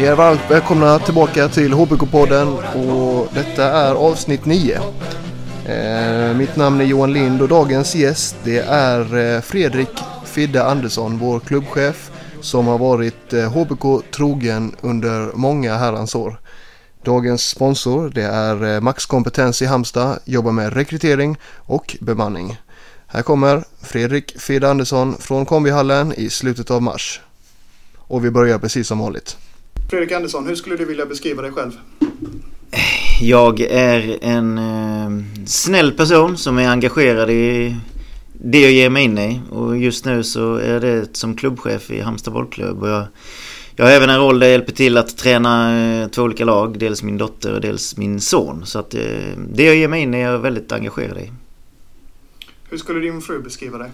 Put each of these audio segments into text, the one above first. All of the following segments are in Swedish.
Ni är varmt välkomna tillbaka till HBK-podden och detta är avsnitt 9. Eh, mitt namn är Johan Lind och dagens gäst det är eh, Fredrik Fidde Andersson, vår klubbchef som har varit eh, HBK trogen under många herrans år. Dagens sponsor det är eh, Max Kompetens i Halmstad, jobbar med rekrytering och bemanning. Här kommer Fredrik Fidde Andersson från Kombihallen i slutet av mars. Och vi börjar precis som vanligt. Fredrik Andersson, hur skulle du vilja beskriva dig själv? Jag är en eh, snäll person som är engagerad i det jag ger mig in i. Och just nu så är det som klubbchef i Halmstad bollklubb. Och jag, jag har även en roll där jag hjälper till att träna eh, två olika lag. Dels min dotter och dels min son. Så att eh, det jag ger mig in i är jag väldigt engagerad i. Hur skulle din fru beskriva dig?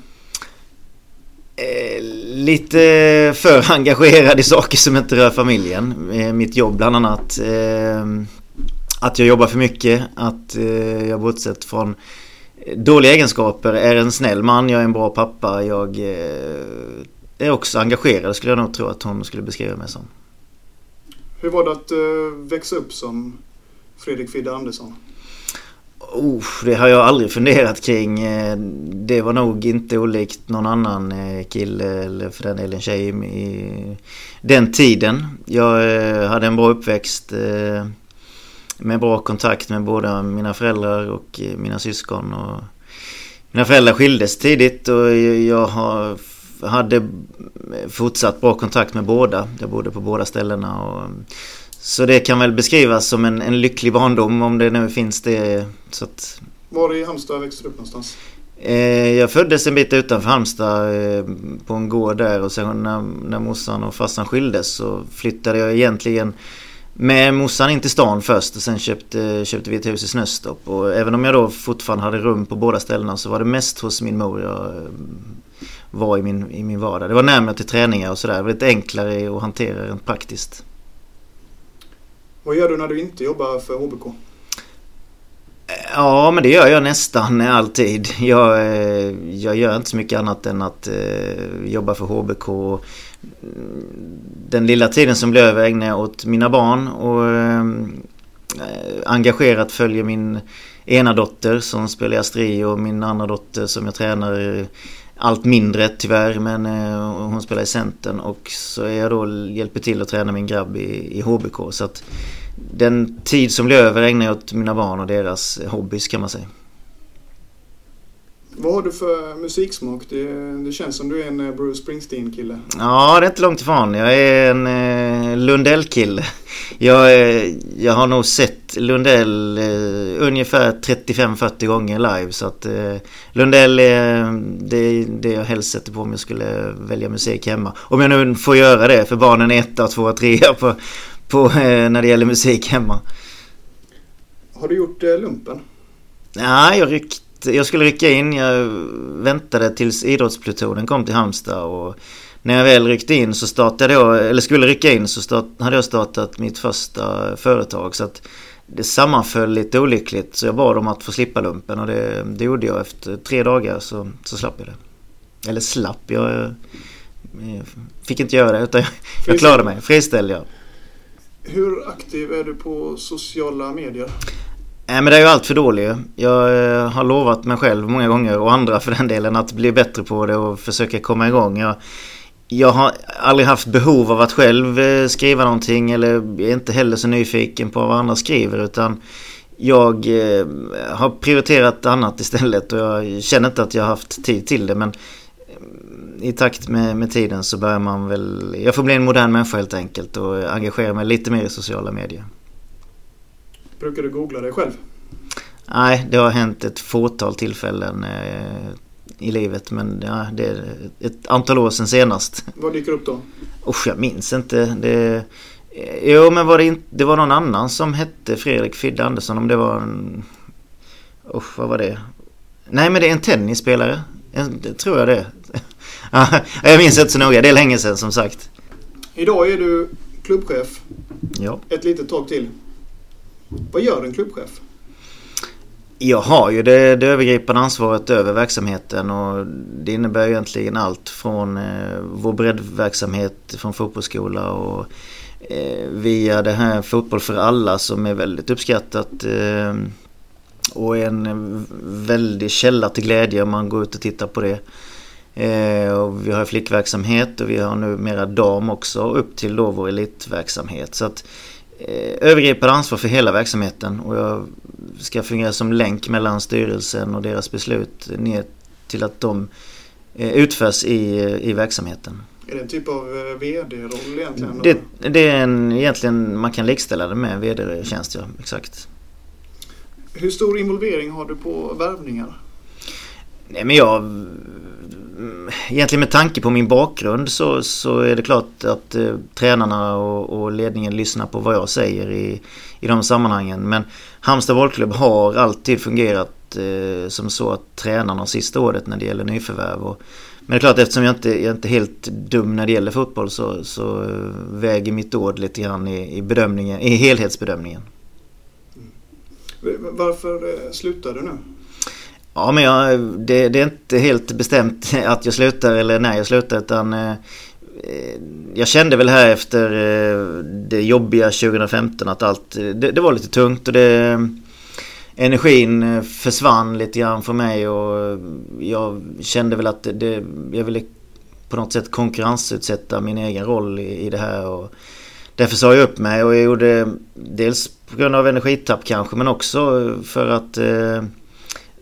Eh, lite för engagerad i saker som inte rör familjen. Eh, mitt jobb bland annat. Eh, att jag jobbar för mycket. Att eh, jag bortsett från dåliga egenskaper är en snäll man. Jag är en bra pappa. Jag eh, är också engagerad skulle jag nog tro att hon skulle beskriva mig som. Hur var det att växa upp som Fredrik Fidde Andersson? Oh, det har jag aldrig funderat kring. Eh, det var nog inte olikt någon annan eh, kille eller för den delen tjej i den tiden. Jag eh, hade en bra uppväxt med bra kontakt med båda mina föräldrar och mina syskon. Och mina föräldrar skildes tidigt och jag hade fortsatt bra kontakt med båda. Jag bodde på båda ställena. Och, så det kan väl beskrivas som en, en lycklig barndom om det nu finns det. Så att, Var i Halmstad växte du upp någonstans? Eh, jag föddes en bit utanför Halmstad eh, på en gård där och sen när, när morsan och farsan skildes så flyttade jag egentligen med morsan in till stan först och sen köpte, köpte vi ett hus i Snöstorp. Och även om jag då fortfarande hade rum på båda ställena så var det mest hos min mor jag var i min, i min vardag. Det var närmare till träningar och sådär. Det var lite enklare att hantera rent praktiskt. Vad gör du när du inte jobbar för HBK? Ja, men det gör jag nästan alltid. Jag, eh, jag gör inte så mycket annat än att eh, jobba för HBK. Den lilla tiden som blir över ägnar jag åt mina barn och eh, engagerat följer min ena dotter som spelar i Astri och min andra dotter som jag tränar allt mindre tyvärr men eh, hon spelar i Centern och så är jag då hjälper till att träna min grabb i, i HBK så att den tid som blir över ägnar jag åt mina barn och deras hobbys kan man säga. Vad har du för musiksmak? Det, det känns som du är en eh, Bruce Springsteen-kille. Ja, det är inte långt ifrån. Jag är en eh, Lundell-kille. Jag, eh, jag har nog sett Lundell eh, ungefär 35-40 gånger live. Så att eh, Lundell är det, det jag helst sätter på om jag skulle välja musik hemma. Om jag nu får göra det, för barnen är etta, tvåa, trea på, på, eh, när det gäller musik hemma. Har du gjort lumpen? Nej, jag ryckte jag skulle rycka in. Jag väntade tills idrottsplutonen kom till Halmstad och när jag väl ryckte in så startade jag, eller skulle rycka in så start, hade jag startat mitt första företag. Så att det sammanföll lite olyckligt så jag bad om att få slippa lumpen och det, det gjorde jag efter tre dagar så, så slapp jag det. Eller slapp, jag, jag fick inte göra det utan jag, jag klarade mig. Friställd ja. Hur aktiv är du på sociala medier? Nej men det är ju allt för dålig. Jag eh, har lovat mig själv många gånger och andra för den delen att bli bättre på det och försöka komma igång. Jag, jag har aldrig haft behov av att själv eh, skriva någonting eller är inte heller så nyfiken på vad andra skriver utan jag eh, har prioriterat annat istället och jag känner inte att jag har haft tid till det men i takt med, med tiden så börjar man väl... Jag får bli en modern människa helt enkelt och engagera mig lite mer i sociala medier. Brukar du googla dig själv? Nej, det har hänt ett fåtal tillfällen eh, i livet men ja, det är ett antal år sedan senast. Vad dyker upp då? Usch, jag minns inte. Det, jo, men var det, inte, det var någon annan som hette Fredrik Fidde Andersson om det var en... Usch, vad var det? Nej, men det är en tennisspelare. Det tror jag det Jag minns inte så noga. Det är länge sedan som sagt. Idag är du klubbchef. Ja. Ett litet tag till. Vad gör en klubbchef? Jag har ju det, det övergripande ansvaret över verksamheten och det innebär egentligen allt från eh, vår breddverksamhet från fotbollsskola och eh, via det här Fotboll för alla som är väldigt uppskattat eh, och en väldig källa till glädje om man går ut och tittar på det. Eh, och vi har flickverksamhet och vi har nu mera dam också upp till då vår elitverksamhet. Så att eh, övergripande ansvar för hela verksamheten och jag ska fungera som länk mellan styrelsen och deras beslut ner till att de eh, utförs i, i verksamheten. Är det en typ av eh, VD-roll egentligen? Det, det är en, egentligen, man kan likställa det med VD-tjänst ja, exakt. Hur stor involvering har du på värvningar? Nej men jag... Egentligen med tanke på min bakgrund så, så är det klart att eh, tränarna och, och, ledningen lyssnar på vad jag säger i, i de sammanhangen. Men Halmstad bollklubb har alltid fungerat eh, som så att tränarna har sista ordet när det gäller nyförvärv. Och, men det är klart eftersom jag inte jag är inte helt dum när det gäller fotboll så, så väger mitt ord lite grann i, i, bedömningen, i helhetsbedömningen. Varför eh, slutar du nu? Ja men jag, det, det, är inte helt bestämt att jag slutar eller när jag slutar utan eh, eh jag kände väl här efter eh, det jobbiga 2015 att allt, eh, det, det, var lite tungt och det Energin eh, försvann lite grann för mig och jag kände väl att det, jag ville på något sätt konkurrensutsätta min egen roll i, i det här och Därför sa jag upp mig och jag gjorde dels på grund av energitapp kanske men också för att eh,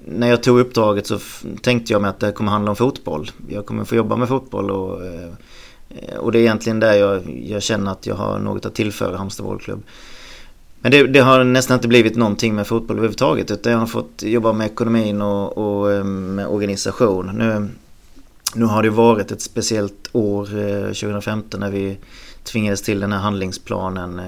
när jag tog uppdraget så tänkte jag mig att det kommer handla om fotboll. Jag kommer få jobba med fotboll och, eh, och det är egentligen där jag, jag känner att jag har något att tillföra Halmstad bollklubb. Men det, det, har nästan inte blivit någonting med fotboll överhuvudtaget utan jag har fått jobba med ekonomin och, och eh, med organisation. Nu, nu har det varit ett speciellt år eh, 2015 när vi tvingades till den här handlingsplanen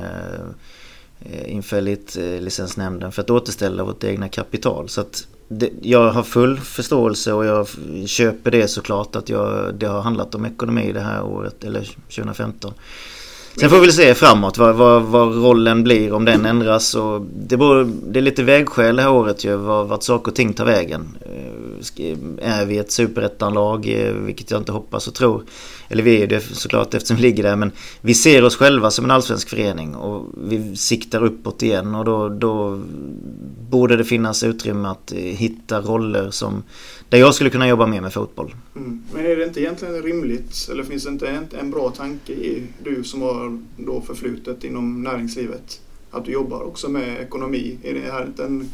inför Elitlicensnämnden för att återställa vårt egna kapital. Så att det, jag har full förståelse och jag köper det såklart att jag, det har handlat om ekonomi det här året eller 2015. Sen får vi väl se framåt vad, vad, vad, rollen blir om den ändras. Och det, beror, det är lite vägskäl det här året ju vart saker och ting tar vägen. Är vi ett superettanlag, eh, vilket jag inte hoppas och tror. Eller vi är det såklart eftersom vi ligger där. Men vi ser oss själva som en allsvensk förening och vi siktar uppåt igen. Och då, då borde det finnas utrymme att eh, hitta roller som där jag skulle kunna jobba mer med fotboll. Mm. Men är det inte egentligen rimligt, eller finns det inte en, en bra tanke i du som har då förflutet inom näringslivet, att du jobbar också med ekonomi? Är det här inte en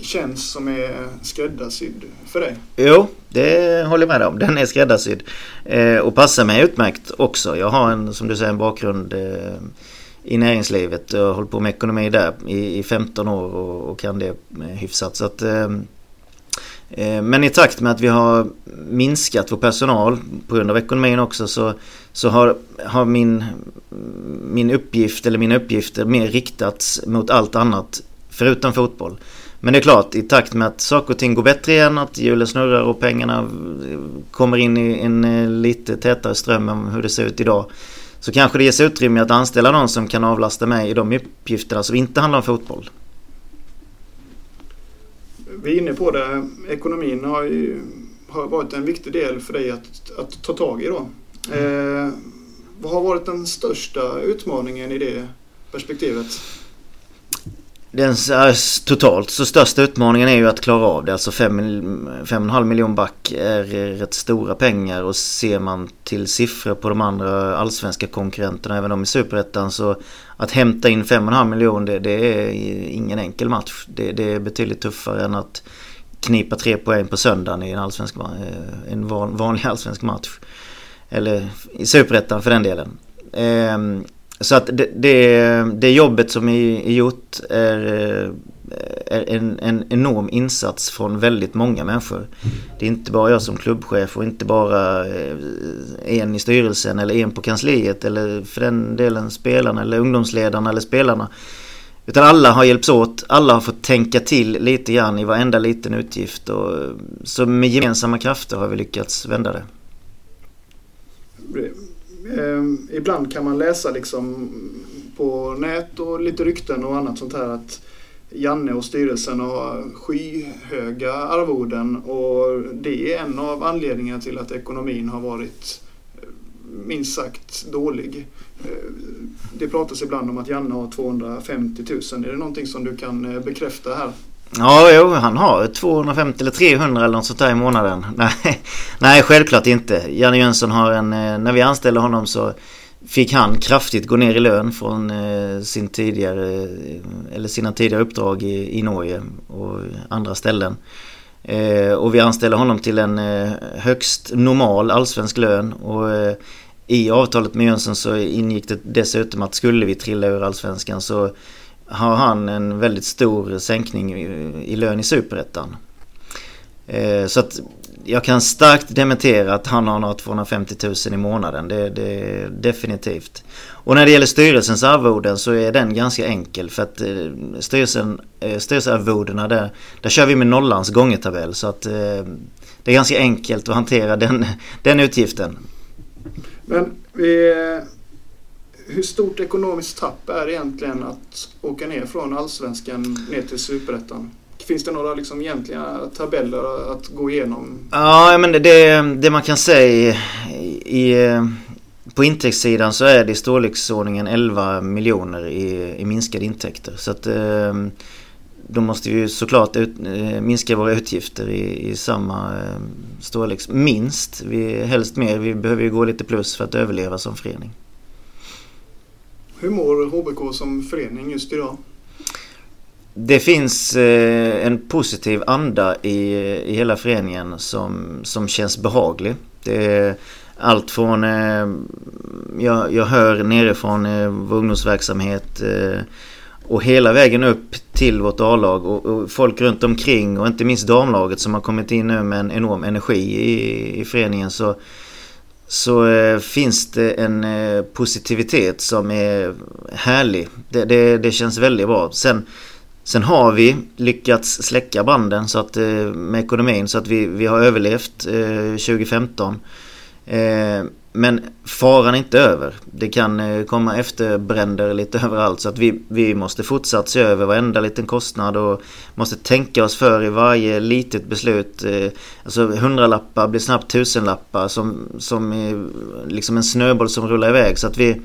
tjänst som är skräddarsydd för dig? Jo, det håller jag med om. Den är skräddarsydd. Eh, och passar mig utmärkt också. Jag har en, som du säger, en bakgrund eh, i näringslivet. Jag har hållit på med ekonomi där i, i 15 år och, och kan det eh, hyfsat. Så att, eh, Eh, men i takt med att vi har minskat vår personal på grund av ekonomin också så, så har, har min, min uppgift eller mina uppgifter mer riktats mot allt annat förutom fotboll. Men det är klart, i takt med att saker och ting går bättre igen, att hjulen snurrar och pengarna kommer in i en eh, lite tätare ström än hur det ser ut idag. Så kanske det ges utrymme att anställa någon som kan avlasta mig i de uppgifterna som inte handlar om fotboll vi är inne på det, ekonomin har, ju, har varit en viktig del för dig att, att ta tag i då. Mm. Eh, vad har varit den största utmaningen i det perspektivet? Den totalt så största utmaningen är ju att klara av det. Alltså 5,5 miljoner back är rätt stora pengar och ser man till siffror på de andra allsvenska konkurrenterna, även de i Superettan, så att hämta in 5,5 miljoner det, det, är ingen enkel match. Det, det, är betydligt tuffare än att knipa tre poäng på söndagen i en, allsvensk, eh, en vanlig allsvensk match. Eller i Superettan för den delen. Ehm, så att det, det, det jobbet som är, gjort är, är en, en, enorm insats från väldigt många människor. Det är inte bara jag som klubbchef och inte bara eh, en i styrelsen eller en på kansliet eller för den delen spelarna eller ungdomsledarna eller spelarna. Utan alla har hjälpts åt, alla har fått tänka till lite grann i varenda liten utgift. Och, så med gemensamma krafter har vi lyckats vända det eh, ibland kan man läsa liksom på nät och lite rykten och annat sånt här att Janne och styrelsen har skyhöga arvoden och det är en av anledningarna till att ekonomin har varit eh, minst sagt dålig. Ehm, det pratas ibland om att Janne har 250 000. Är det någonting som du kan eh, bekräfta här? Ja, jo, han har 250 eller 300 eller något sånt där i månaden. Nej, nej självklart inte. Janne Jönsson har en... Eh, när vi anställde honom så fick han kraftigt gå ner i lön från eh, sin tidigare, eh, eller sina tidigare uppdrag i, i Norge och andra ställen. Och vi anställde honom till en högst normal allsvensk lön. Och i avtalet med Jönsson så ingick det dessutom att skulle vi trilla ur allsvenskan så har han en väldigt stor sänkning i, lön i superettan. Eh, så att jag kan starkt dementera att han har några 250 000 i månaden. Det, det definitivt. Och när det gäller styrelsens arvoden så är den ganska enkel för att eh, styrelsen, eh, styrelsearvodena där, där kör vi med nollans gångertabell så att det är ganska enkelt att hantera den, den utgiften. Men vi, hur stort ekonomiskt tapp är det egentligen att åka ner från allsvenskan ner till superettan? Finns det några liksom egentliga tabeller att gå igenom? Ja, men det, det man kan säga i, på intäktssidan så är det i storleksordningen 11 miljoner i, i minskade intäkter. Så att ehm, då måste vi såklart ut, eh, minska våra utgifter i, i samma ehm, storlek. Minst, vi, helst mer. Vi behöver ju gå lite plus för att överleva som förening. Hur mår HBK som förening just idag? Det finns eh, en positiv anda i, i hela föreningen som, som känns behaglig. Det är allt från, eh, jag, jag hör nerifrån eh, vår ungdomsverksamhet eh, och hela vägen upp till vårt A-lag och, och, folk runt omkring och inte minst damlaget som har kommit in nu med en enorm energi i, i föreningen så, så eh, finns det en eh, positivitet som är härlig. Det, det, det känns väldigt bra. Sen Sen har vi lyckats släcka branden så att, eh, med ekonomin så att vi, vi har överlevt eh, 2015. Men faran är inte över. Det kan eh, komma efterbränder lite överallt så att vi, vi måste fortsatt se över varenda liten kostnad och måste tänka oss för i varje litet beslut. Eh, alltså hundralappar blir snabbt tusenlappar som, som liksom en snöboll som rullar iväg så att vi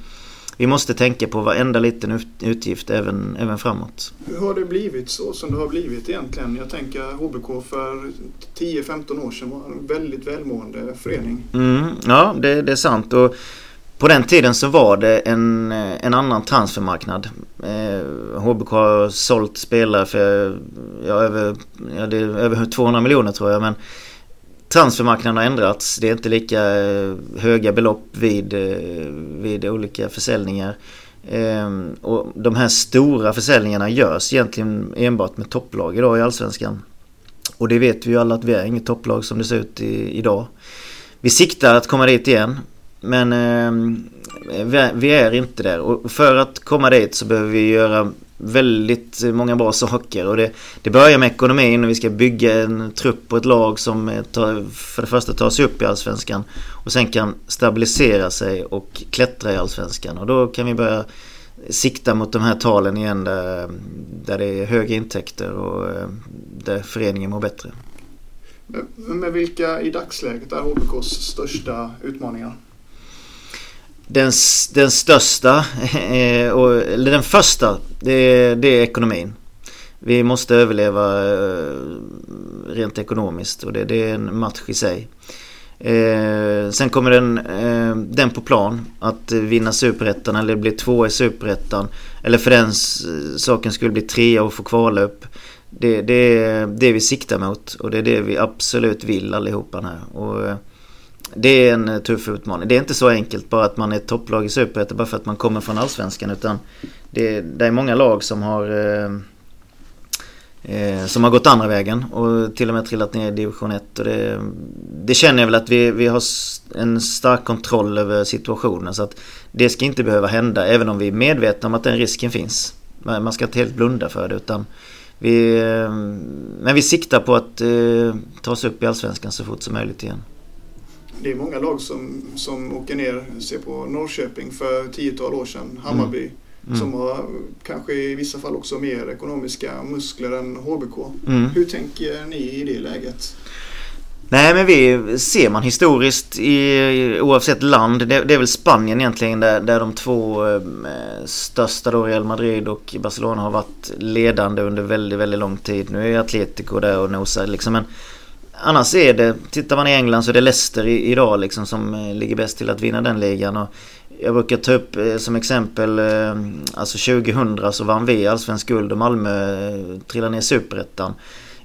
vi måste tänka på varenda liten utgift även, även framåt. Hur har det blivit så som det har blivit egentligen? Jag tänker HBK för 10-15 år sedan var en väldigt välmående förening. Mm, ja, det, det, är sant. Och på den tiden så var det en, en annan transfermarknad. Eh, HBK har sålt spelare för ja, över, ja, över 200 miljoner tror jag. Men transfermarknaden har ändrats. Det är inte lika eh, höga belopp vid, eh, vid olika försäljningar. Ehm, och de här stora försäljningarna görs egentligen enbart med topplag idag i Allsvenskan. Och det vet vi ju alla att vi är inget topplag som det ser ut i, idag. Vi siktar att komma dit igen. Men eh, vi är inte där. Och för att komma dit så behöver vi göra väldigt många bra saker och det, det börjar med ekonomin och vi ska bygga en trupp och ett lag som tar, för det första tar sig upp i Allsvenskan och sen kan stabilisera sig och klättra i Allsvenskan och då kan vi börja sikta mot de här talen igen där, där det är höga intäkter och eh, där föreningen mår bättre. Med vilka i dagsläget är HBKs största utmaningar? Den, den största, eh, eller den första, det, det är ekonomin. Vi måste överleva eh, rent ekonomiskt och det, det är en match i sig. Eh, sen kommer den, eh, den på plan att vinna superettan eller bli två i superettan. Eller för den saken skulle bli trea och få kvala upp. Det, det är det vi siktar mot och det är det vi absolut vill allihopa här. Och, eh, det är en eh, tuff utmaning. Det är inte så enkelt bara att man är ett topplag i Superettan bara för att man kommer från Allsvenskan. Utan det, det är många lag som har eh, eh som har gått andra vägen och till och med trillat ner i division 1. Och det, det känner jag väl att vi, vi har en stark kontroll över situationen. Så att det ska inte behöva hända även om vi är medvetna om att den risken finns. Man ska inte helt blunda för det utan vi, eh, men vi siktar på att eh, ta oss upp i Allsvenskan så fort som möjligt igen det är många lag som, som åker ner, ser på Norrköping för tiotal år sedan, Hammarby. Mm. Som har kanske i vissa fall också mer ekonomiska muskler än HBK. Mm. Hur tänker ni i det läget? Nej men vi ser man historiskt i oavsett land. Det, det är väl Spanien egentligen där, där de två eh, största då Real Madrid och Barcelona har varit ledande under väldigt, väldigt lång tid. Nu är Atletico där och nosar liksom. Men annars är det, tittar man i England så är det Leicester idag liksom som eh, ligger bäst till att vinna den ligan. Och jag brukar ta upp eh, som exempel, eh, alltså 2000 så vann vi allsvensk guld och Malmö trillade ner i superettan.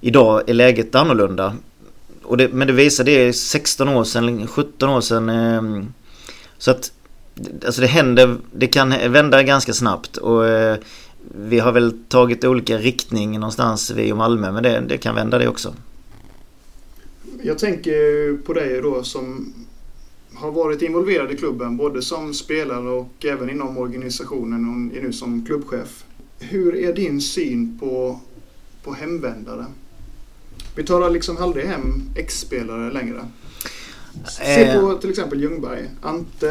Idag är läget annorlunda. Och det, men det visar, det är 16 år sedan, 17 år sedan. Ehm, så att Alltså det händer, det kan vända ganska snabbt och vi har väl tagit olika riktning någonstans vi och Malmö men det, det kan vända det också. Jag tänker på dig då som har varit involverad i klubben både som spelare och även inom organisationen och är nu som klubbchef. Hur är din syn på, på hemvändare? Vi talar liksom aldrig hem ex-spelare längre. Se Eh. på till exempel Ljungberg, Ante,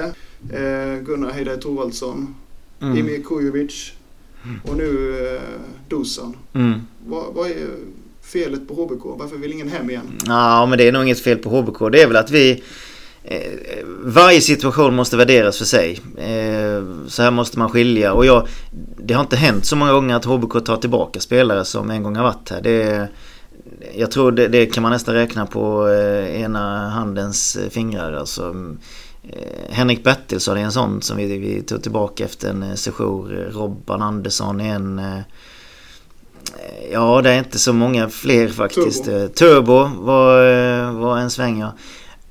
eh, Gunnar Heidar Thorvaldsson, Mm. Kujovic och nu eh, Dusan. Mm. Vad, vad är felet på HBK? Varför vill ingen hem igen? Ja, men det är nog inget fel på HBK. Det är väl att vi... Eh, varje situation måste värderas för sig. Eh, så här måste man skilja. Och jag, det har inte hänt så många gånger att HBK tar tillbaka spelare som en gång har varit här. Det, jag tror det, det kan man nästan räkna på eh, ena handens fingrar. Alltså, eh, Henrik Bertilsson är en sån som vi, vi tog tillbaka efter en eh, sejour. Robban Andersson är en... Eh, Eh, Ja, det är inte så många fler faktiskt. Turbo. Turbo, Turbo var, eh, var en sväng ja.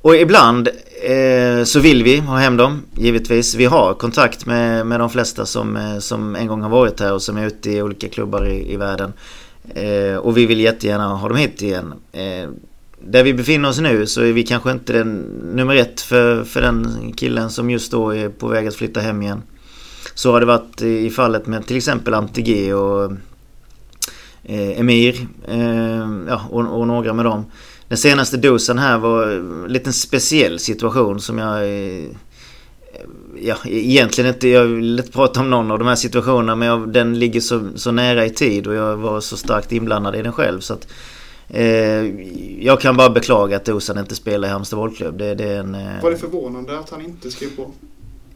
Och ibland eh, så vill vi ha hem dem, givetvis. Vi har kontakt med, med de flesta som, eh, som en gång har varit här och som är ute i olika klubbar i, i världen. Eh, och vi vill jättegärna ha dem hit igen. Eh, där vi befinner oss nu så är vi kanske inte den nummer ett för, för den killen som just då är på väg att flytta hem igen. Så har det varit i fallet med till exempel Antigé och eh, Emir eh, ja, och, och några med dem. Den senaste dosen här var en liten speciell situation som jag... eh, Ja, egentligen inte, jag vill inte prata om någon av de här situationerna men jag, den ligger så, så nära i tid och jag var så starkt inblandad i den själv så att eh, Jag kan bara beklaga att Dosan inte spelar i Halmstad bollklubb. Det, det är en... Eh, Var det förvånande att han inte skrev på?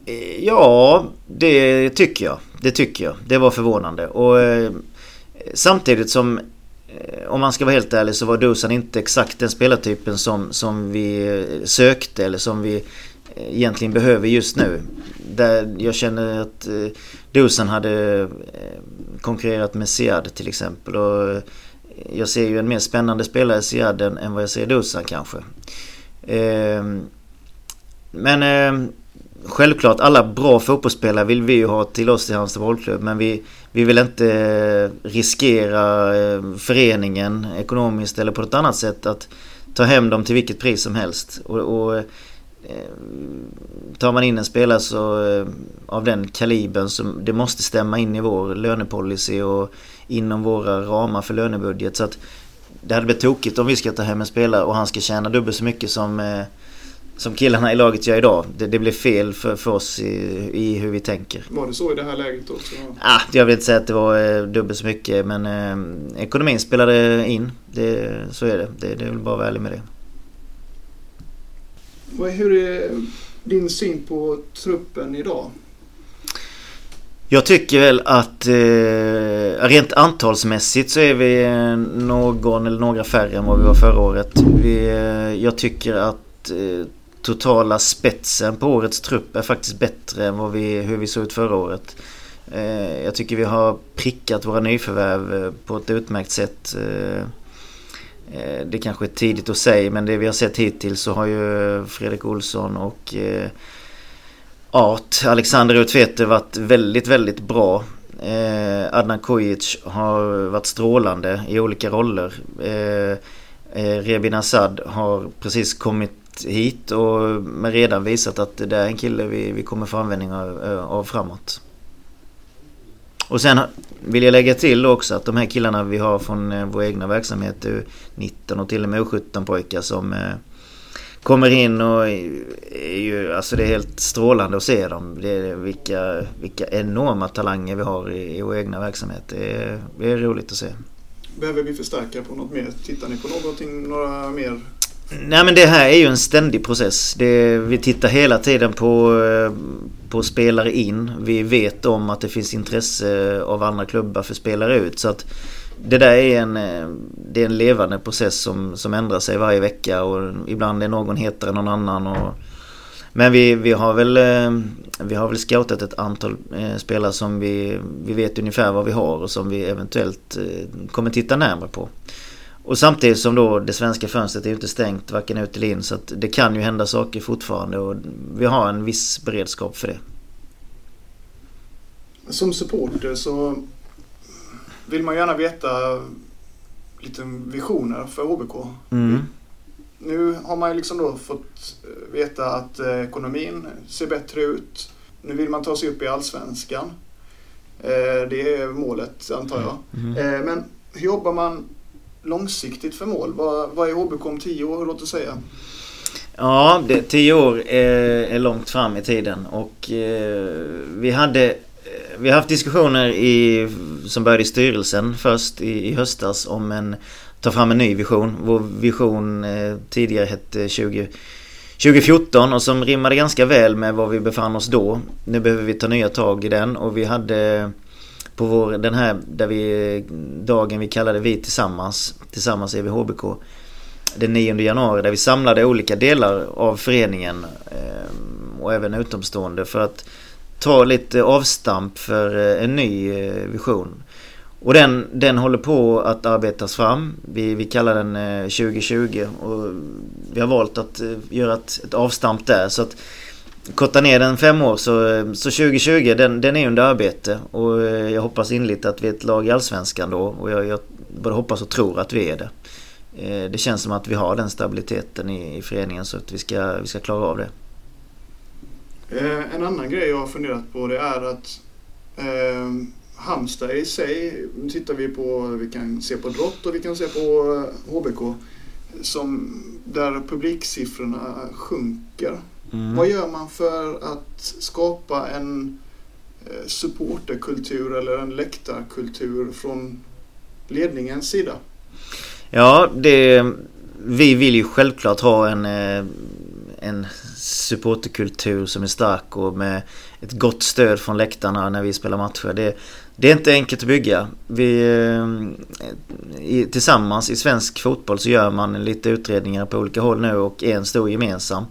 Eh, Ja, det tycker jag. Det tycker jag. Det var förvånande. Och eh, samtidigt som eh, om man ska vara helt ärlig så var Dusan inte exakt den spelartypen som, som vi sökte eller som vi eh, egentligen behöver just nu. Där jag känner att eh, Dusan hade konkurrerat med Sead till exempel. Och jag ser ju en mer spännande spelare i Sead än, än vad jag ser i Dusan kanske. Ehm, men ehm, Självklart alla bra fotbollsspelare vill vi ju ha till oss i Halmstad bollklubb men vi, vi vill inte eh, riskera eh, föreningen ekonomiskt eller på något annat sätt att ta hem dem till vilket pris som helst. Och, och eh, tar man in en spelare så, av den kalibern så det måste stämma in i vår lönepolicy och inom våra ramar för lönebudget. Så att det hade blivit tokigt om vi ska ta hem en spelare och han ska tjäna dubbelt så mycket som eh, som killarna i laget gör idag. Det, det blir fel för, för oss i, i hur vi tänker. Var det så i det här läget också? Ah, jag vill inte säga att det var eh, dubbelt så mycket men eh, ekonomin spelade in. Det, så är det. det. Det är väl bara att vara ärlig med det. Vad- Hur är din syn på truppen idag? Jag tycker väl att eh, rent antalsmässigt så är vi eh, någon eller några färre än vad vi var förra året. Vi, eh, jag tycker att eh, totala spetsen på årets trupp är faktiskt bättre än vad vi, hur vi såg ut förra året. Eh, jag tycker vi har prickat våra nyförvärv eh, på ett utmärkt sätt. Eh, det kanske är tidigt att säga men det vi har sett hittills så har ju Fredrik Olsson och Art, Alexander Utvete varit väldigt, väldigt bra. Adnan Kojic har varit strålande i olika roller. Eh, Rebin Assad har precis kommit hit och men redan visat att det är en kille vi, vi kommer få användning av, eh, av framåt. Och sen vill jag lägga till också att de här killarna vi har från eh, vår egna verksamhet, eh, 19 och till och med 17 pojkar som kommer in och är ju, alltså det är helt strålande att se dem. Det är vilka, vilka enorma talanger vi har i, i vår egna verksamhet. Det är, det är roligt att se. Behöver vi förstärka på något mer? Tittar ni på någonting, några mer Nej men det här är ju en ständig process. Det, vi tittar hela tiden på, eh, på spelare in. Vi vet om att det finns intresse av andra klubbar för spelare ut. Så att det där är en, eh, det är en levande process som, som ändrar sig varje vecka och ibland är någon hetare än någon annan. Och, men vi, vi, har väl, eh, vi har väl scoutat ett antal spelare som vi, vi vet ungefär vad vi har och som vi eventuellt kommer titta närmare på. Och samtidigt som då det svenska fönstret är inte stängt varken ut eller in så att det kan ju hända saker fortfarande och vi har en viss beredskap för det. Som supporter så vill man gärna veta lite visioner för HBK. Mm. Nu har man ju liksom då fått veta att eh, ekonomin ser bättre ut. Nu vill man ta sig upp i Allsvenskan. Eh, det är målet antar jag. Mm. Men hur jobbar man långsiktigt för mål? Vad, vad är HBK om tio år, låt oss säga? Ja, det, tio år är, är långt fram i tiden och eh, vi hade eh, vi har haft diskussioner i, som började i styrelsen först i, i höstas om en ta fram en ny vision. Vår vision eh, tidigare hette 20, 2014 och som rimmade ganska väl med var vi befann oss då. Nu behöver vi ta nya tag i den och vi hade på vår, den här där vi, dagen vi kallade Vi Tillsammans, Tillsammans är vi HBK. Den 9 januari där vi samlade olika delar av föreningen eh, och även utomstående för att ta lite avstamp för eh, en ny vision. Och den, den håller på att arbetas fram. Vi, vi kallar den eh, 2020 och vi har valt att eh, göra ett, ett avstamp där. Så att korta ner den fem år så, eh, så 2020 den, den är under arbete och jag hoppas inligt att vi är ett lag i Allsvenskan då och jag, jag både hoppas och tror att vi är det. Det känns som att vi har den stabiliteten i, i föreningen så att vi ska, vi ska klara av det. En annan grej jag har funderat på det är att eh, Halmstad i sig, tittar vi på, vi kan se på Drott och vi kan se på HBK, som, där publiksiffrorna sjunker. Mm. Vad gör man för att skapa en eh, supporterkultur eller en läktarkultur från ledningens sida? Ja, det, vi vill ju självklart ha en, eh, en supporterkultur som är stark och med ett gott stöd från läktarna när vi spelar matcher. Det, det är inte enkelt att bygga. Vi, eh, tillsammans i svensk fotboll så gör man lite utredningar på olika håll nu och en stor gemensam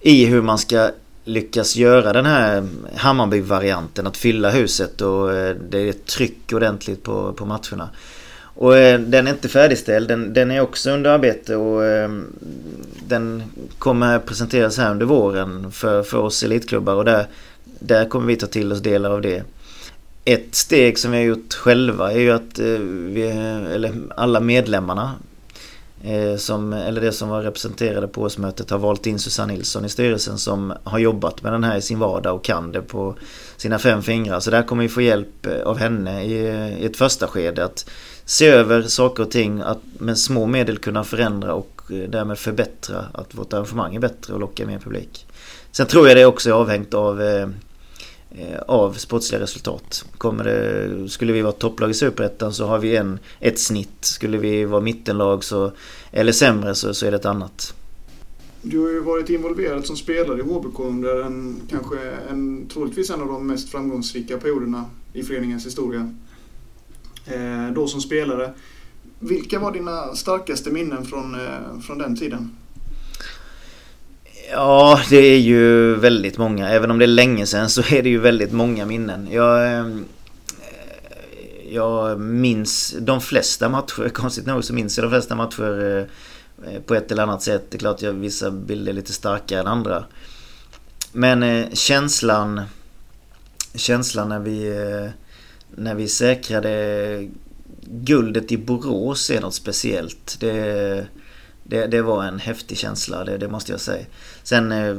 i hur man ska lyckas göra den här Hammarby-varianten. Att fylla huset och eh, det är tryck ordentligt på, på matcherna. Och eh, den är inte färdigställd. Den, den är också under arbete och den kommer presenteras här under våren för, för oss elitklubbar och där, där kommer vi ta till oss delar av det. Ett steg som vi har gjort själva är ju att eh, vi, eller alla medlemmarna eh, som, eller det som var representerade på årsmötet har valt in Susanne Nilsson i styrelsen som har jobbat med den här i sin vardag och kan det på sina fem fingrar. Så där kommer vi få hjälp eh, av henne i, i ett första skede att se över saker och ting, att med små medel kunna förändra och därmed förbättra att vårt arrangemang är bättre och locka mer publik. Sen tror jag det också är avhängt av Eh, Eh, av sportsliga resultat. Kommer det, skulle vi vara topplag i Superettan så har vi en, ett snitt. Skulle vi vara mittenlag så, eller sämre så, så är det ett annat. Du har ju varit involverad som spelare i HBK under en, kanske en, troligtvis en av de mest framgångsrika perioderna i föreningens historia. Eh, då som spelare. Vilka var dina starkaste minnen från, eh, från den tiden? Ja, det är ju väldigt många. Även om det är länge sedan så är det ju väldigt många minnen. Jag, ehm, eh, jag minns de flesta matcher. Konstigt nog så minns jag de flesta matcher eh, eh, på ett eller annat sätt. Det är klart att vissa bilder är lite starkare än andra. Men känslan Känslan när vi När vi säkrade Guldet i Borås är något speciellt. Det det, det var en häftig känsla, det, det måste jag säga. Sen eh,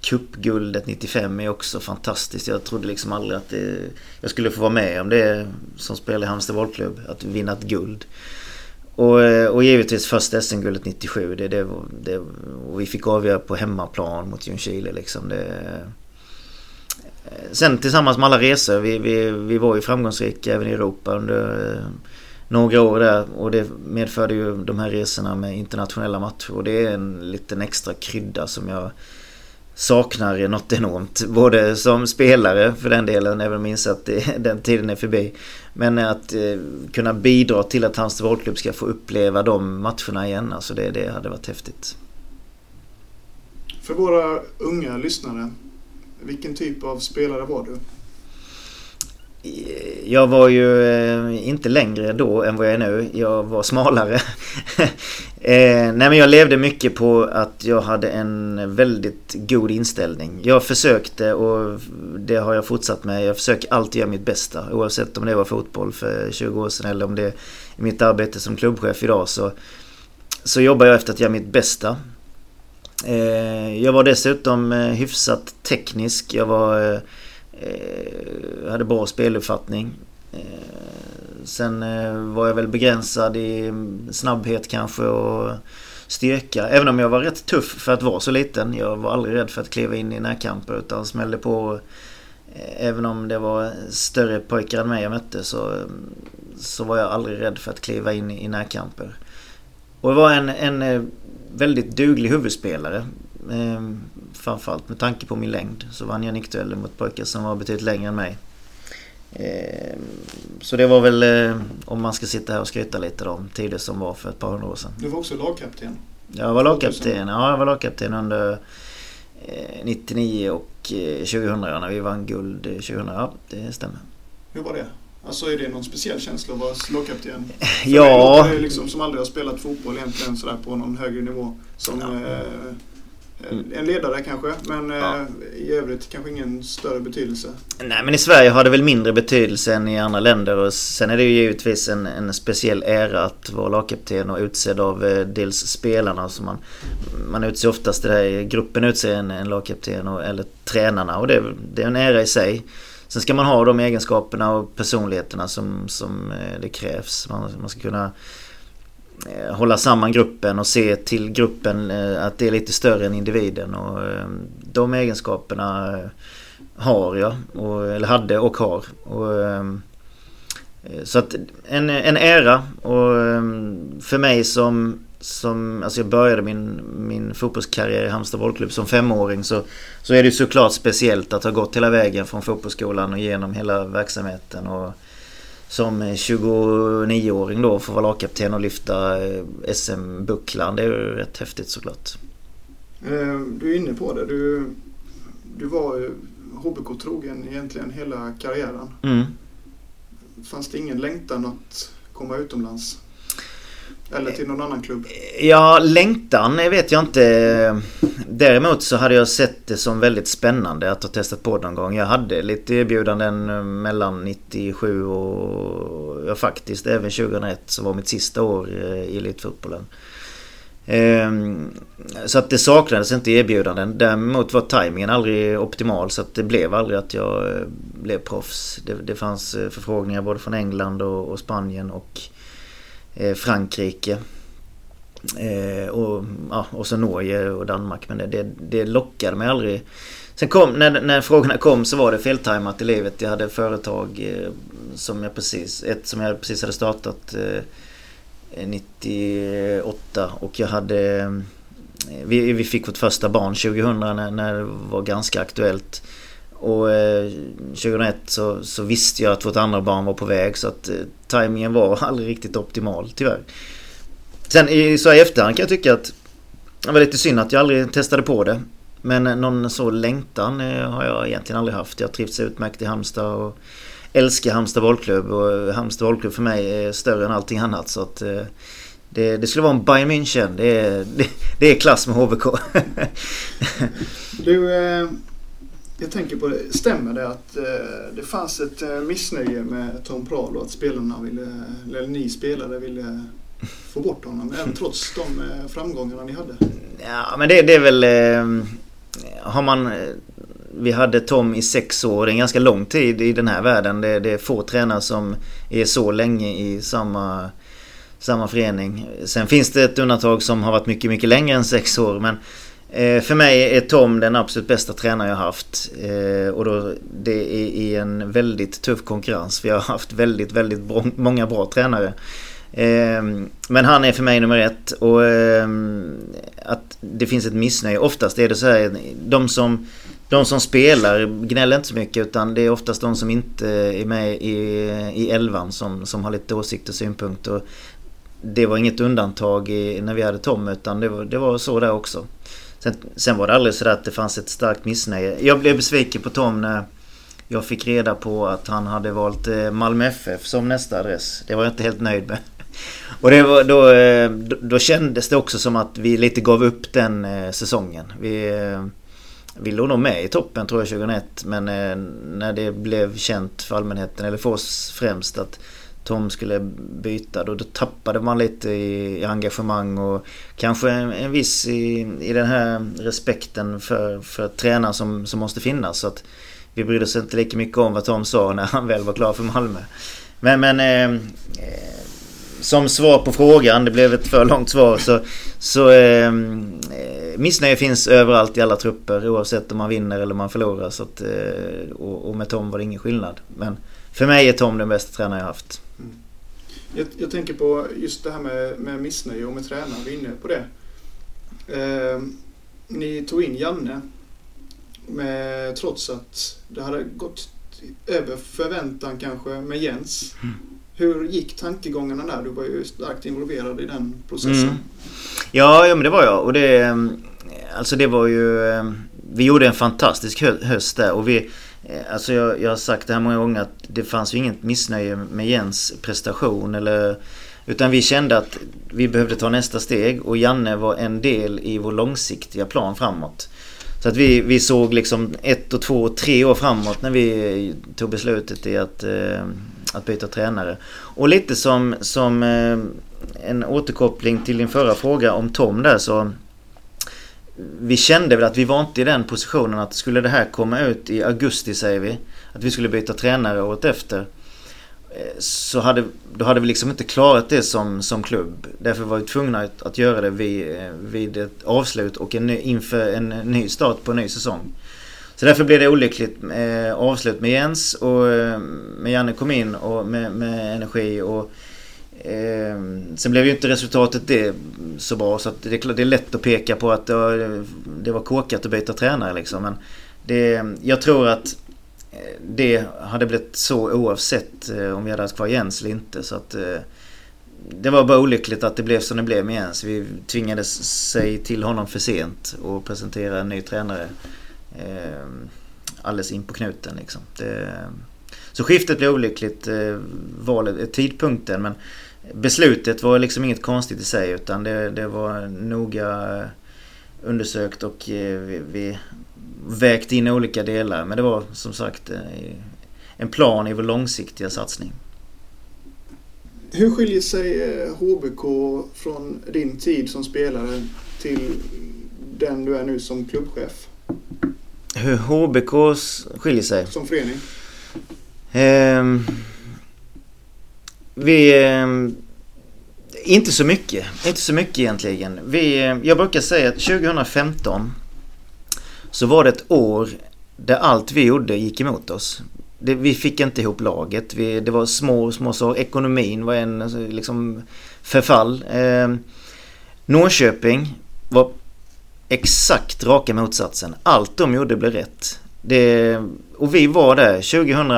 cupguldet 95 är också fantastiskt. Jag trodde liksom aldrig att det, jag skulle få vara med om det som spelare i Halmstad bollklubb. Att vinna ett guld. Och, eh, och givetvis första SM-guldet 97. Det, det, det, och vi fick avgöra på hemmaplan mot Ljungskile liksom. Det, eh, sen tillsammans med alla resor. Vi, vi, vi var ju framgångsrika även i Europa under eh, några år där. Och det medförde ju de här resorna med internationella matcher. Och det är en liten extra krydda som jag saknar något enormt. Både som spelare för den delen, även om jag inser att det, den tiden är förbi. Men att eh, kunna bidra till att Halmstad Bollklubb ska få uppleva de matcherna igen. Alltså det, det hade varit häftigt. För våra unga lyssnare, vilken typ av spelare var du? Jag var ju eh, inte längre då än vad jag är nu. Jag var smalare. Eh, nej men jag levde mycket på att jag hade en väldigt god inställning. Jag försökte och det har jag fortsatt med. Jag försöker alltid göra mitt bästa. Oavsett om det var fotboll för 20 år sedan eller om det är mitt arbete som klubbchef idag så, så jobbar jag efter att göra mitt bästa. Eh, jag var dessutom hyfsat teknisk. Jag var Eh, hade bra speluppfattning. Eh, sen eh, var jag väl begränsad i snabbhet kanske och styrka. Även om jag var rätt tuff för att vara så liten. Jag var aldrig rädd för att kliva in i närkamper utan smällde på. Eh, även om det var större pojkar än mig jag mötte så, så var jag aldrig rädd för att kliva in i närkamper. Och jag var en, en eh, väldigt duglig huvudspelare. Ehm, Framförallt med tanke på min längd så vann jag en nickduell mot pojkar som var betydligt längre än mig. Ehm, så det var väl, eh, om man ska sitta här och skryta lite om tider som var för ett par hundra år sedan. Du var också lagkapten? Jag var lagkapten, ja jag var lagkapten under 99 eh, och 2000 eh, när vi vann guld 2000. Ja, det stämmer. Hur var det? Alltså är det någon speciell känsla att vara lagkapten? ja. För liksom som aldrig har spelat fotboll egentligen sådär på någon högre nivå. Som, ja. eh. En ledare kanske, men ja. Eh, i övrigt kanske ingen större betydelse. Nej, men i Sverige har det väl mindre betydelse än i andra länder. Och sen är det ju givetvis en, en speciell ära att vara lagkapten och utsedd av eh, dels spelarna. Så man, man utser oftast det här, gruppen utser en, en lagkapten och, eller tränarna och det, det är en ära i sig. Sen ska man ha de egenskaperna och personligheterna som, som eh, det krävs. Man, man ska kunna Eh, hålla samman gruppen och se till gruppen eh, att det är lite större än individen. Och eh, de egenskaperna har jag, eller hade och har. Och, så att en, en ära och för mig som, som alltså jag började min, min fotbollskarriär i Halmstad bollklubb som femåring så, så är det såklart speciellt att ha gått hela vägen från fotbollsskolan och genom hela verksamheten. Och, som 29-åring då få vara lagkapten och lyfta eh, SM-bucklan. Det är ju rätt häftigt såklart. Eh, du är inne på det. Du, du var HBK-trogen egentligen hela karriären. Mm. Fanns det ingen längtan att komma utomlands? Eller till någon annan klubb? Ja, längtan vet jag inte. Däremot så hade jag sett det som väldigt spännande att ha testat på det någon gång. Jag hade lite erbjudanden mellan 97 och ja, faktiskt även 2001 som var mitt sista år eh, i elitfotbollen. Ehm, så att det saknades inte erbjudanden. Däremot var tajmingen aldrig optimal så att det blev aldrig att jag eh, blev proffs. Det, det fanns eh, förfrågningar både från England och, och Spanien och Eh, Frankrike. Eh, och, ja, och så Norge och Danmark. Men det, det, det lockade mig aldrig. Sen kom, när, när frågorna kom så var det feltajmat i livet. Jag hade företag eh, som jag precis, ett som jag precis hade startat eh, 98 och jag hade eh, vi, vi fick vårt första barn 2000 när, när det var ganska aktuellt. Och eh, 2001 så, så, visste jag att vårt andra barn var på väg så att eh, tajmingen var aldrig riktigt optimal tyvärr. Sen i, så i efterhand kan jag tycka att det var lite synd att jag aldrig testade på det. Men eh, någon så längtan eh, har jag egentligen aldrig haft. Jag trivts utmärkt i Halmstad och älskar Halmstad bollklubb. Och eh, Halmstad bollklubb för mig är större än allting annat. Så att eh, det, det skulle vara en Bayern München. Det är, det, det är klass med HBK. du, eh, jag tänker på det, stämmer det att eh, det fanns ett eh, missnöje med Tom Prahl och att spelarna ville, eller ni spelare ville få bort honom även trots de eh, framgångarna ni hade? Ja men det, det är väl... Har man... Vi hade Tom i sex år, det är en ganska lång tid i den här världen. Det, det är få tränare som är så länge i samma samma förening. Sen finns det ett undantag som har varit mycket, mycket längre än sex år. Men Eh, för mig är Tom den absolut bästa tränare jag haft. Eh, och då, det är i en väldigt tuff konkurrens. Vi har haft väldigt, väldigt många bra tränare. Ehm, men han är för mig nummer ett och ehm, att det finns ett missnöje. Oftast är det så här, de som, de som spelar gnäller inte så mycket utan det är oftast de som inte är med i, i elvan som, som har lite åsikter och synpunkter. Det var inget undantag i, när vi hade Tom utan det var, det var så där också. Sen, sen var det aldrig så att det fanns ett starkt missnöje. Jag blev besviken på Tom när jag fick reda på att han hade valt eh, Malmö FF som nästa adress. Det var jag inte helt nöjd med. Och det var, då, eh, då, kändes det också som att vi lite gav upp den eh, säsongen. Vi, vi låg nog med i toppen tror jag 2001 men när det blev känt för allmänheten, eller för oss främst, att Tom skulle byta då, då tappade man lite i, i engagemang och kanske en, en viss i, i den här respekten för, för tränaren som, som måste finnas. Så att vi brydde oss inte lika mycket om vad Tom sa när han väl var klar för Malmö. Men, men eh, eh som svar på frågan, det blev ett för långt svar, så, så eh, missnöje finns överallt i alla trupper oavsett om man vinner eller man förlorar. Så att, eh, och, och, med Tom var det ingen skillnad. Men för mig är Tom den bästa tränare jag haft. Jag, jag, tänker på just det här med, med missnöje och med tränaren, vi är inne på det. Eh, ni tog in Janne med, trots att det hade gått över förväntan kanske med Jens. Mm. Hur gick tankegångarna där? Du var ju starkt involverad i den processen. Mm. Ja, ja, men det var jag. Och det, eh, alltså det var ju... Eh, vi gjorde en fantastisk höst där och vi... Eh, alltså jag, jag har sagt det här många gånger att det fanns ju inget missnöje med Jens prestation eller... Utan vi kände att vi behövde ta nästa steg och Janne var en del i vår långsiktiga plan framåt. Så att vi, vi såg liksom ett och två och tre år framåt när vi tog beslutet i att eh, att byta tränare. Och lite som, som eh, en återkoppling till din förra fråga om Tom där så vi kände väl att vi var inte i den positionen att skulle det här komma ut i augusti säger vi att vi skulle byta tränare året efter eh, så hade, då hade vi liksom inte klarat det som, som klubb. Därför var vi tvungna att, att göra det vid, eh, vid ett avslut och en, inför en ny start på en ny säsong. Så därför blev det olyckligt eh, avslut med Jens och eh, med Janne kom in och med, med energi och eh, Sen blev ju inte resultatet det så bra så att det, det är lätt att peka på att det var, det var kåkat att byta tränare liksom. Men det, jag tror att eh, det hade blivit så oavsett eh, om vi hade haft kvar Jens eller inte. Så att, eh, det var bara olyckligt att det blev som det blev med Jens. Vi tvingades säga till honom för sent och presentera en ny tränare eh, alldeles in på knuten liksom. Det, så skiftet blev olyckligt, eh, valet, eh, tidpunkten men beslutet var liksom inget konstigt i sig utan det, det var noga undersökt och eh, vi, vi vägt in olika delar. Men det var som sagt eh, en plan i vår långsiktiga satsning. Hur skiljer sig HBK från din tid som spelare till den du är nu som klubbchef? Hur HBK skiljer sig? Som förening? Eh, vi... Eh, inte så mycket. Inte så mycket egentligen. Vi, eh, jag brukar säga att 2015 så var det ett år där allt vi gjorde gick emot oss. Det, vi fick inte ihop laget. Vi, det var små, små saker. Ekonomin var en alltså, liksom förfall. Eh, Norrköping var exakt raka motsatsen. Allt de gjorde blev rätt. Det, och vi var där 2000,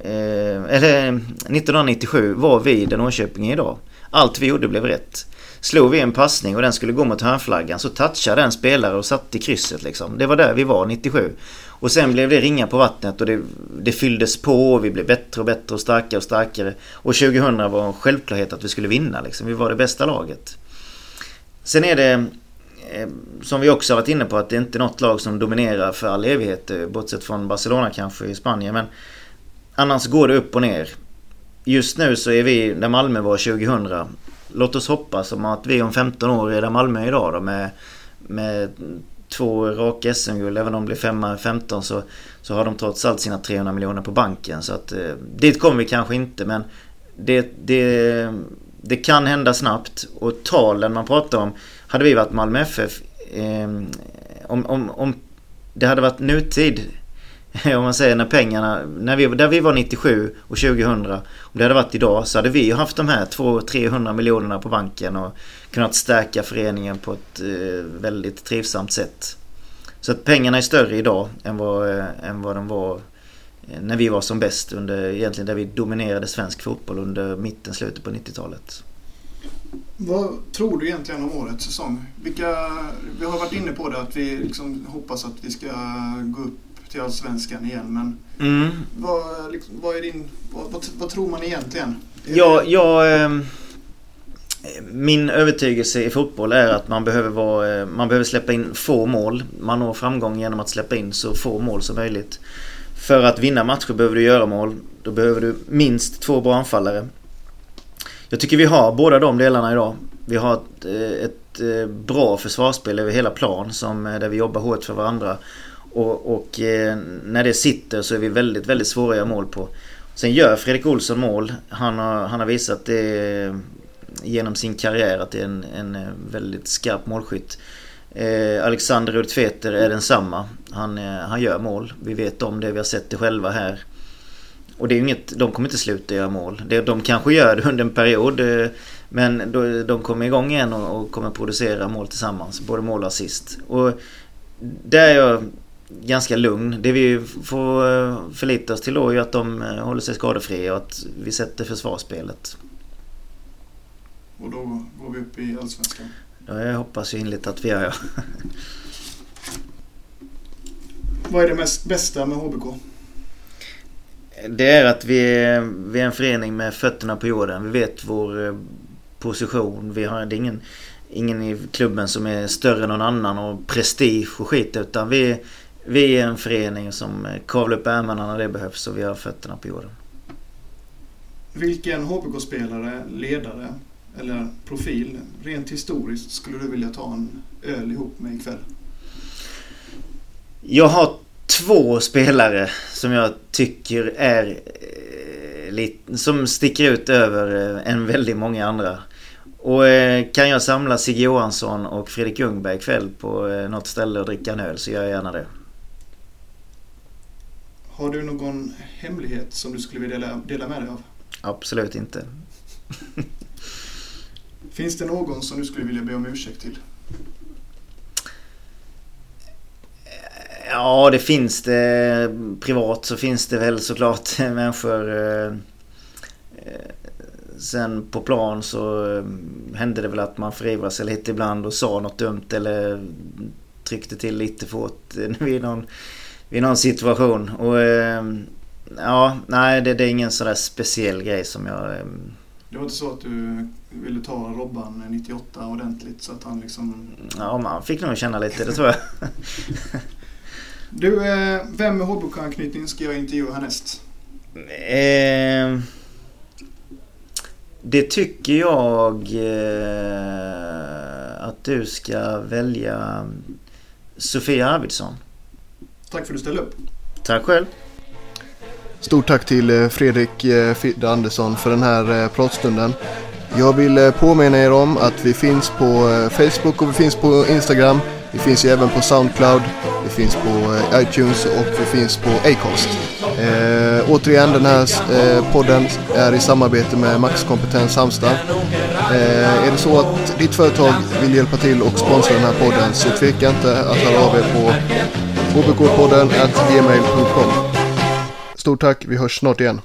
eh, eller 1997 var vi den Norrköping idag. Allt vi gjorde blev rätt. Slog vi en passning och den skulle gå mot hörnflaggan så touchade den spelare och satte i krysset liksom. Det var där vi var 97. Och sen blev det ringa på vattnet och det, det fylldes på och vi blev bättre och bättre och starkare och starkare. Och 2000 var en självklarhet att vi skulle vinna liksom. Vi var det bästa laget. Sen är det eh, som vi också har varit inne på att det är inte något lag som dominerar för all evighet. Eh, bortsett från Barcelona kanske i Spanien. Men annars går det upp och ner. Just nu så är vi där Malmö var 2000. Låt oss hoppas om att vi om 15 år är där Malmö är idag då med, med två raka SM-guld. Även om de blir femma 15 så, så har de trots allt sina 300 miljoner på banken. Så att eh, dit kommer vi kanske inte men det, det Det kan hända snabbt och talen man pratar om. Hade vi varit Malmö FF eh, om, om, om det hade varit nutid om man säger när pengarna, när vi, där vi var 97 och 2000 Om det hade varit idag så hade vi haft de här 200-300 miljonerna på banken och kunnat stärka föreningen på ett eh, väldigt trivsamt sätt. Så att pengarna är större idag än vad, eh, än vad de var eh, när vi var som bäst under egentligen där vi dominerade svensk fotboll under mitten, slutet på 90-talet. Vad tror du egentligen om årets säsong? Vilka, vi har varit inne på det att vi liksom hoppas att vi ska gå upp till Allsvenskan igen. Men mm. vad, liksom, vad, är din, vad, vad, tror man egentligen? Ja, jag, eh, min övertygelse i fotboll är att man behöver, vara, eh, man behöver släppa in få mål. Man når framgång genom att släppa in så få mål som möjligt. För att vinna matcher behöver du göra mål. Då behöver du minst två bra anfallare. Jag tycker vi har båda de delarna idag. Vi har ett, eh, ett eh, bra försvarsspel över hela plan som, där vi jobbar hårt för varandra. Och, och eh, när det sitter så är vi väldigt, väldigt svåra att göra mål på. Sen gör Fredrik Olsson mål. Han har, han har visat det eh, genom sin karriär att det är en, en eh, väldigt skarp målskytt. Eh, Alexander Rudtveter är densamma. Han, eh, han gör mål. Vi vet om det, vi har sett det själva här. Och det är inget, de kommer inte sluta göra mål. Det, de kanske gör det under en period. Eh, men då, de kommer igång igen och, och kommer producera mål tillsammans. Både mål och assist. Och där är jag ganska lugn. Det vi får eh, förlita oss till då är att de eh, håller sig skadefria och att vi sätter försvarsspelet. Och då går vi upp i Allsvenskan? Ja, jag hoppas ju inligt att vi gör ja. Vad är det mest bästa med HBK? Det är att vi är, vi är en förening med fötterna på jorden. Vi vet vår eh, position. Vi har, det är ingen, ingen i klubben som är större än någon annan och prestige och skit. Utan vi, vi är en förening som kavlar upp ärmarna när det behövs och vi har fötterna på jorden. Vilken HBK-spelare, ledare eller profil rent historiskt skulle du vilja ta en öl ihop med ikväll? Jag har två spelare som jag tycker är eh, som sticker ut över eh, en väldigt många andra. Och eh, kan jag samla Sigge Johansson och Fredrik Ljungberg ikväll på något ställe och dricka en öl så gör jag gärna det. Har du någon hemlighet som du skulle vilja dela, dela med dig av? Absolut inte. Finns det någon som du skulle vilja be om ursäkt till? Ja, det finns det. Privat så finns det väl såklart människor. Eh, sen på plan så eh, hände det väl att man förivrade sig lite ibland och sa något dumt eller tryckte till lite för hårt vid någon vid någon situation. Och eh, ja, nej det, det, är ingen sådär speciell grej som jag... Eh, det var inte så att du ville ta Robban 98 ordentligt så att han liksom... Ja, man fick nog känna lite, det tror jag. du, eh, vem med HBK-anknytning ska jag intervjua härnäst? Eh, det tycker jag eh, att du ska välja Sofia Arvidsson. Tack för att du ställde upp. Tack själv. Stort tack till eh, Fredrik eh, Fidde Andersson för den här eh, pratstunden. Jag vill påminna er om att vi finns på Facebook och vi finns på Instagram. Vi finns ju även på Soundcloud, vi finns på iTunes och vi finns på Acast. Eh, återigen, den här eh, podden är i samarbete med Max Kompetens Halmstad. Eh, är det så att ditt företag vill hjälpa till och sponsra den här podden så tveka inte att höra av er på hbkpodden gmail.com. Stort tack, vi hörs snart igen.